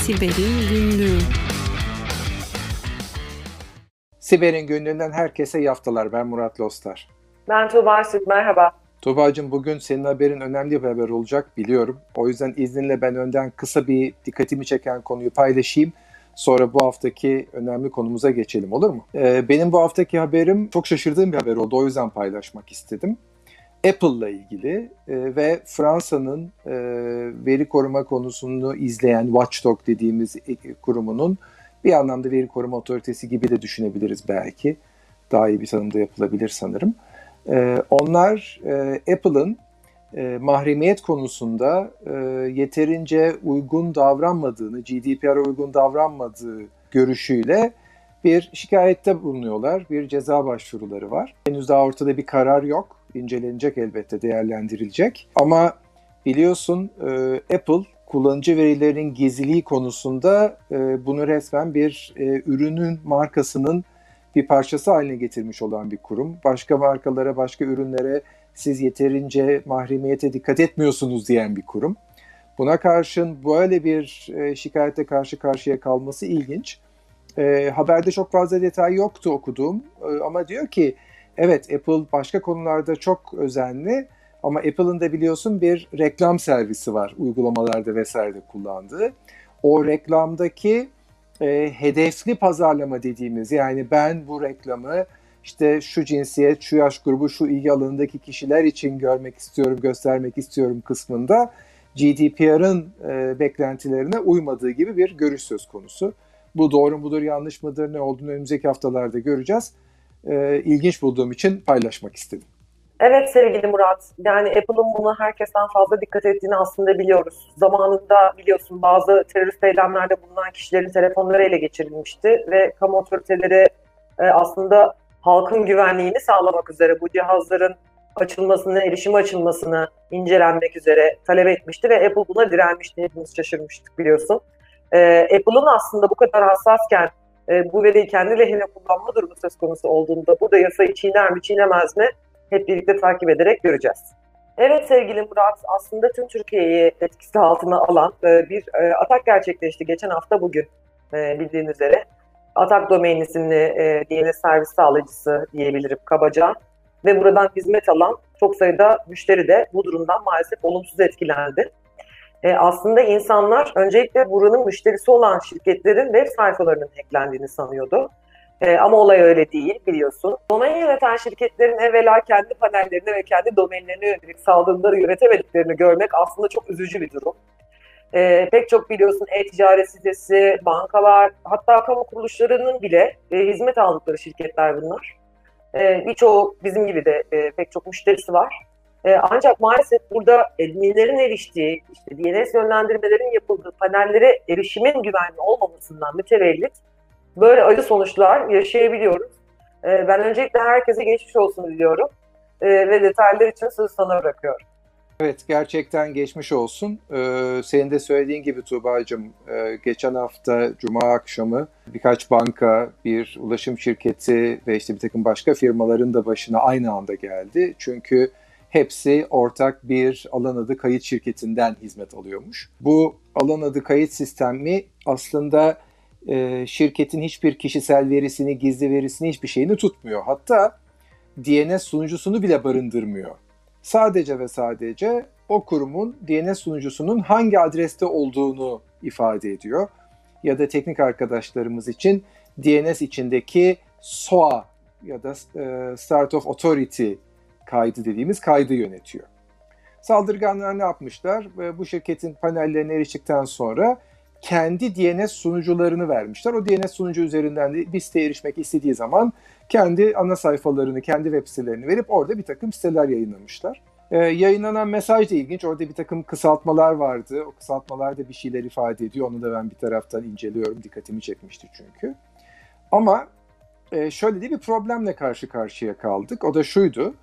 Siber'in Günlüğü Siber'in günlüğünden herkese yaftalar. Ben Murat Lostar. Ben Tuğba Süt, merhaba. Tuğba'cığım bugün senin haberin önemli bir haber olacak biliyorum. O yüzden izninle ben önden kısa bir dikkatimi çeken konuyu paylaşayım. Sonra bu haftaki önemli konumuza geçelim olur mu? Ee, benim bu haftaki haberim çok şaşırdığım bir haber oldu. O yüzden paylaşmak istedim. Apple'la ilgili e, ve Fransa'nın e, veri koruma konusunu izleyen Watchdog dediğimiz kurumunun bir anlamda veri koruma otoritesi gibi de düşünebiliriz belki. Daha iyi bir tanımda yapılabilir sanırım. E, onlar e, Apple'ın e, mahremiyet konusunda e, yeterince uygun davranmadığını, GDPR'a uygun davranmadığı görüşüyle bir şikayette bulunuyorlar. Bir ceza başvuruları var. Henüz daha ortada bir karar yok. İncelenecek elbette, değerlendirilecek. Ama biliyorsun e, Apple kullanıcı verilerinin gizliliği konusunda e, bunu resmen bir e, ürünün markasının bir parçası haline getirmiş olan bir kurum. Başka markalara, başka ürünlere siz yeterince mahremiyete dikkat etmiyorsunuz diyen bir kurum. Buna karşın böyle bir e, şikayete karşı karşıya kalması ilginç. E, haberde çok fazla detay yoktu okuduğum e, ama diyor ki evet Apple başka konularda çok özenli ama Apple'ın da biliyorsun bir reklam servisi var uygulamalarda vesairede kullandığı. O reklamdaki e, hedefli pazarlama dediğimiz yani ben bu reklamı işte şu cinsiyet, şu yaş grubu, şu ilgi alanındaki kişiler için görmek istiyorum, göstermek istiyorum kısmında GDPR'ın e, beklentilerine uymadığı gibi bir görüş söz konusu. Bu doğru mudur, yanlış mıdır, ne olduğunu önümüzdeki haftalarda göreceğiz. E, ilginç bulduğum için paylaşmak istedim. Evet sevgili Murat, yani Apple'ın buna herkesten fazla dikkat ettiğini aslında biliyoruz. Zamanında biliyorsun bazı terörist eylemlerde bulunan kişilerin telefonları ele geçirilmişti ve kamu otoriteleri e, aslında halkın güvenliğini sağlamak üzere bu cihazların açılmasını, erişim açılmasını incelenmek üzere talep etmişti ve Apple buna direnmişti. Hepimiz şaşırmıştık biliyorsun. E, Apple'ın aslında bu kadar hassasken e, bu veriyi kendi lehine kullanma durumu söz konusu olduğunda burada yasayı çiğner mi çiğnemez mi hep birlikte takip ederek göreceğiz. Evet sevgili Murat, aslında tüm Türkiye'yi etkisi altına alan e, bir e, atak gerçekleşti geçen hafta bugün e, bildiğin üzere. Atak Domain isimli DNS servis sağlayıcısı diyebilirim kabaca. Ve buradan hizmet alan çok sayıda müşteri de bu durumdan maalesef olumsuz etkilendi. Aslında insanlar öncelikle buranın müşterisi olan şirketlerin web sayfalarının hacklendiğini sanıyordu. E, ama olay öyle değil biliyorsun. Domain yöneten şirketlerin evvela kendi panellerine ve kendi domainlerine yönelik saldırıları yönetemediklerini görmek aslında çok üzücü bir durum. E, pek çok biliyorsun e-ticaret sitesi, bankalar, hatta kamu kuruluşlarının bile e, hizmet aldıkları şirketler bunlar. E, birçoğu bizim gibi de e, pek çok müşterisi var. E, ancak maalesef burada adminlerin eriştiği, işte DNS yönlendirmelerin yapıldığı panellere erişimin güvenli olmamasından mütevellit böyle acı sonuçlar yaşayabiliyoruz. E, ben öncelikle herkese geçmiş olsun diliyorum e, ve detaylar için sözü sana bırakıyorum. Evet gerçekten geçmiş olsun. Ee, senin de söylediğin gibi Tuğba'cığım e, geçen hafta Cuma akşamı birkaç banka, bir ulaşım şirketi ve işte bir takım başka firmaların da başına aynı anda geldi. Çünkü hepsi ortak bir alan adı kayıt şirketinden hizmet alıyormuş. Bu alan adı kayıt sistemi aslında e, şirketin hiçbir kişisel verisini, gizli verisini, hiçbir şeyini tutmuyor. Hatta DNS sunucusunu bile barındırmıyor. Sadece ve sadece o kurumun DNS sunucusunun hangi adreste olduğunu ifade ediyor. Ya da teknik arkadaşlarımız için DNS içindeki SOA ya da e, Start of Authority kaydı dediğimiz kaydı yönetiyor. Saldırganlar ne yapmışlar? Bu şirketin panellerine eriştikten sonra kendi DNS sunucularını vermişler. O DNS sunucu üzerinden de bir siteye erişmek istediği zaman kendi ana sayfalarını, kendi web sitelerini verip orada bir takım siteler yayınlamışlar. Ee, yayınlanan mesaj da ilginç. Orada bir takım kısaltmalar vardı. O kısaltmalar da bir şeyler ifade ediyor. Onu da ben bir taraftan inceliyorum. Dikkatimi çekmişti çünkü. Ama e, şöyle de bir problemle karşı karşıya kaldık. O da şuydu.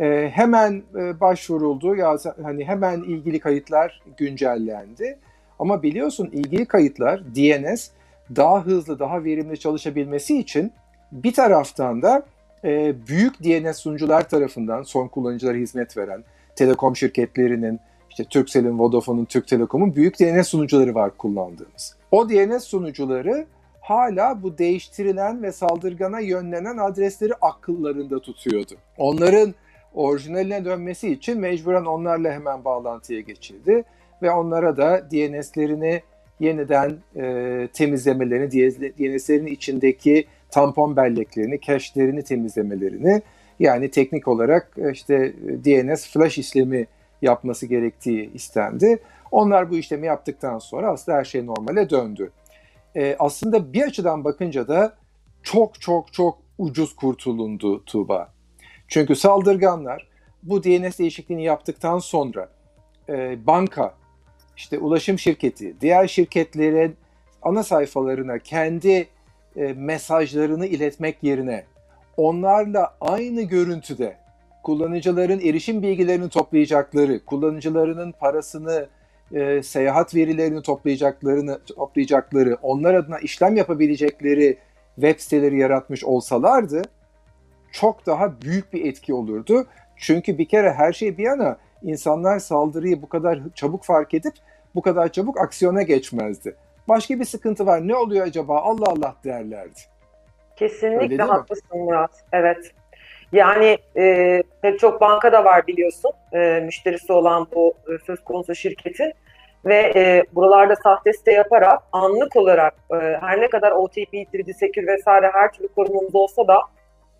E, hemen e, başvuruldu. Ya hani hemen ilgili kayıtlar güncellendi. Ama biliyorsun ilgili kayıtlar DNS daha hızlı, daha verimli çalışabilmesi için bir taraftan da e, büyük DNS sunucular tarafından son kullanıcılara hizmet veren telekom şirketlerinin, işte Turkcell'in, Vodafone'un, Türk Telekom'un büyük DNS sunucuları var kullandığımız. O DNS sunucuları hala bu değiştirilen ve saldırgana yönlenen adresleri akıllarında tutuyordu. Onların orijinaline dönmesi için mecburen onlarla hemen bağlantıya geçildi ve onlara da DNS'lerini yeniden e, temizlemelerini, DNS'lerin içindeki tampon belleklerini, cache'lerini temizlemelerini yani teknik olarak işte DNS flash işlemi yapması gerektiği istendi. Onlar bu işlemi yaptıktan sonra aslında her şey normale döndü. E, aslında bir açıdan bakınca da çok çok çok ucuz kurtulundu Tuğba. Çünkü saldırganlar bu DNS değişikliğini yaptıktan sonra e, banka, işte ulaşım şirketi, diğer şirketlerin ana sayfalarına kendi e, mesajlarını iletmek yerine onlarla aynı görüntüde kullanıcıların erişim bilgilerini toplayacakları, kullanıcılarının parasını, e, seyahat verilerini toplayacaklarını toplayacakları, onlar adına işlem yapabilecekleri web siteleri yaratmış olsalardı çok daha büyük bir etki olurdu. Çünkü bir kere her şey bir yana insanlar saldırıyı bu kadar çabuk fark edip bu kadar çabuk aksiyona geçmezdi. Başka bir sıkıntı var. Ne oluyor acaba? Allah Allah derlerdi. Kesinlikle haklısın Murat. Evet. Yani e, pek çok banka da var biliyorsun e, müşterisi olan bu e, söz konusu şirketin ve e, buralarda sahte site yaparak anlık olarak e, her ne kadar OTP, 3D vesaire her türlü korumamız olsa da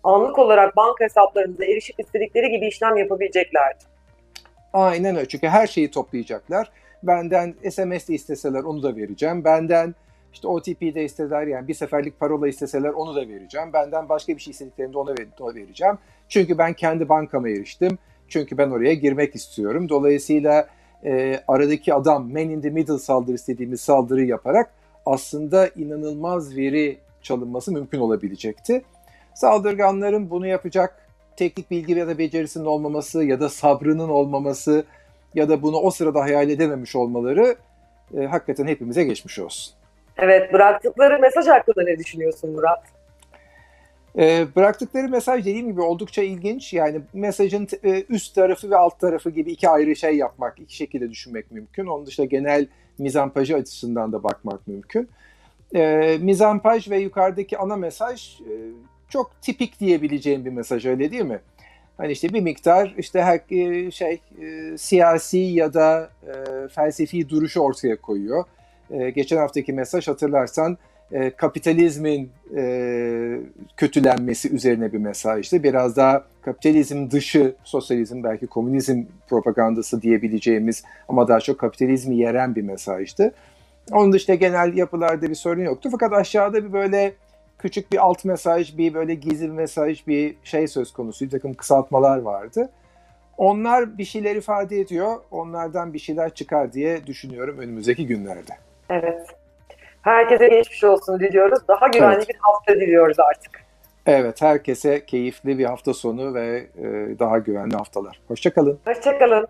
anlık olarak banka hesaplarınıza erişip istedikleri gibi işlem yapabileceklerdi. Aynen öyle. Çünkü her şeyi toplayacaklar. Benden SMS de isteseler onu da vereceğim. Benden işte OTP de isteseler yani bir seferlik parola isteseler onu da vereceğim. Benden başka bir şey istediklerinde ona, ona vereceğim. Çünkü ben kendi bankama eriştim. Çünkü ben oraya girmek istiyorum. Dolayısıyla e, aradaki adam man in the middle saldırı istediğimiz saldırı yaparak aslında inanılmaz veri çalınması mümkün olabilecekti. Saldırganların bunu yapacak teknik bilgi ya da becerisinin olmaması ya da sabrının olmaması ya da bunu o sırada hayal edememiş olmaları e, hakikaten hepimize geçmiş olsun. Evet, bıraktıkları mesaj hakkında ne düşünüyorsun Murat? E, bıraktıkları mesaj dediğim gibi oldukça ilginç. Yani mesajın e, üst tarafı ve alt tarafı gibi iki ayrı şey yapmak, iki şekilde düşünmek mümkün. Onun dışında genel mizampajı açısından da bakmak mümkün. E, mizampaj ve yukarıdaki ana mesaj e, çok tipik diyebileceğim bir mesaj öyle değil mi? Hani işte bir miktar işte her e, şey e, siyasi ya da e, felsefi duruşu ortaya koyuyor. E, geçen haftaki mesaj hatırlarsan kapitalizmin kötülenmesi üzerine bir mesajdı. Biraz daha kapitalizm dışı sosyalizm belki komünizm propagandası diyebileceğimiz ama daha çok kapitalizmi yeren bir mesajdı. Onun dışında genel yapılarda bir sorun yoktu. Fakat aşağıda bir böyle küçük bir alt mesaj, bir böyle gizli bir mesaj, bir şey söz konusu, bir takım kısaltmalar vardı. Onlar bir şeyler ifade ediyor, onlardan bir şeyler çıkar diye düşünüyorum önümüzdeki günlerde. Evet. Herkese geçmiş olsun diliyoruz. Daha güvenli evet. bir hafta diliyoruz artık. Evet, herkese keyifli bir hafta sonu ve e, daha güvenli haftalar. Hoşçakalın. Hoşçakalın.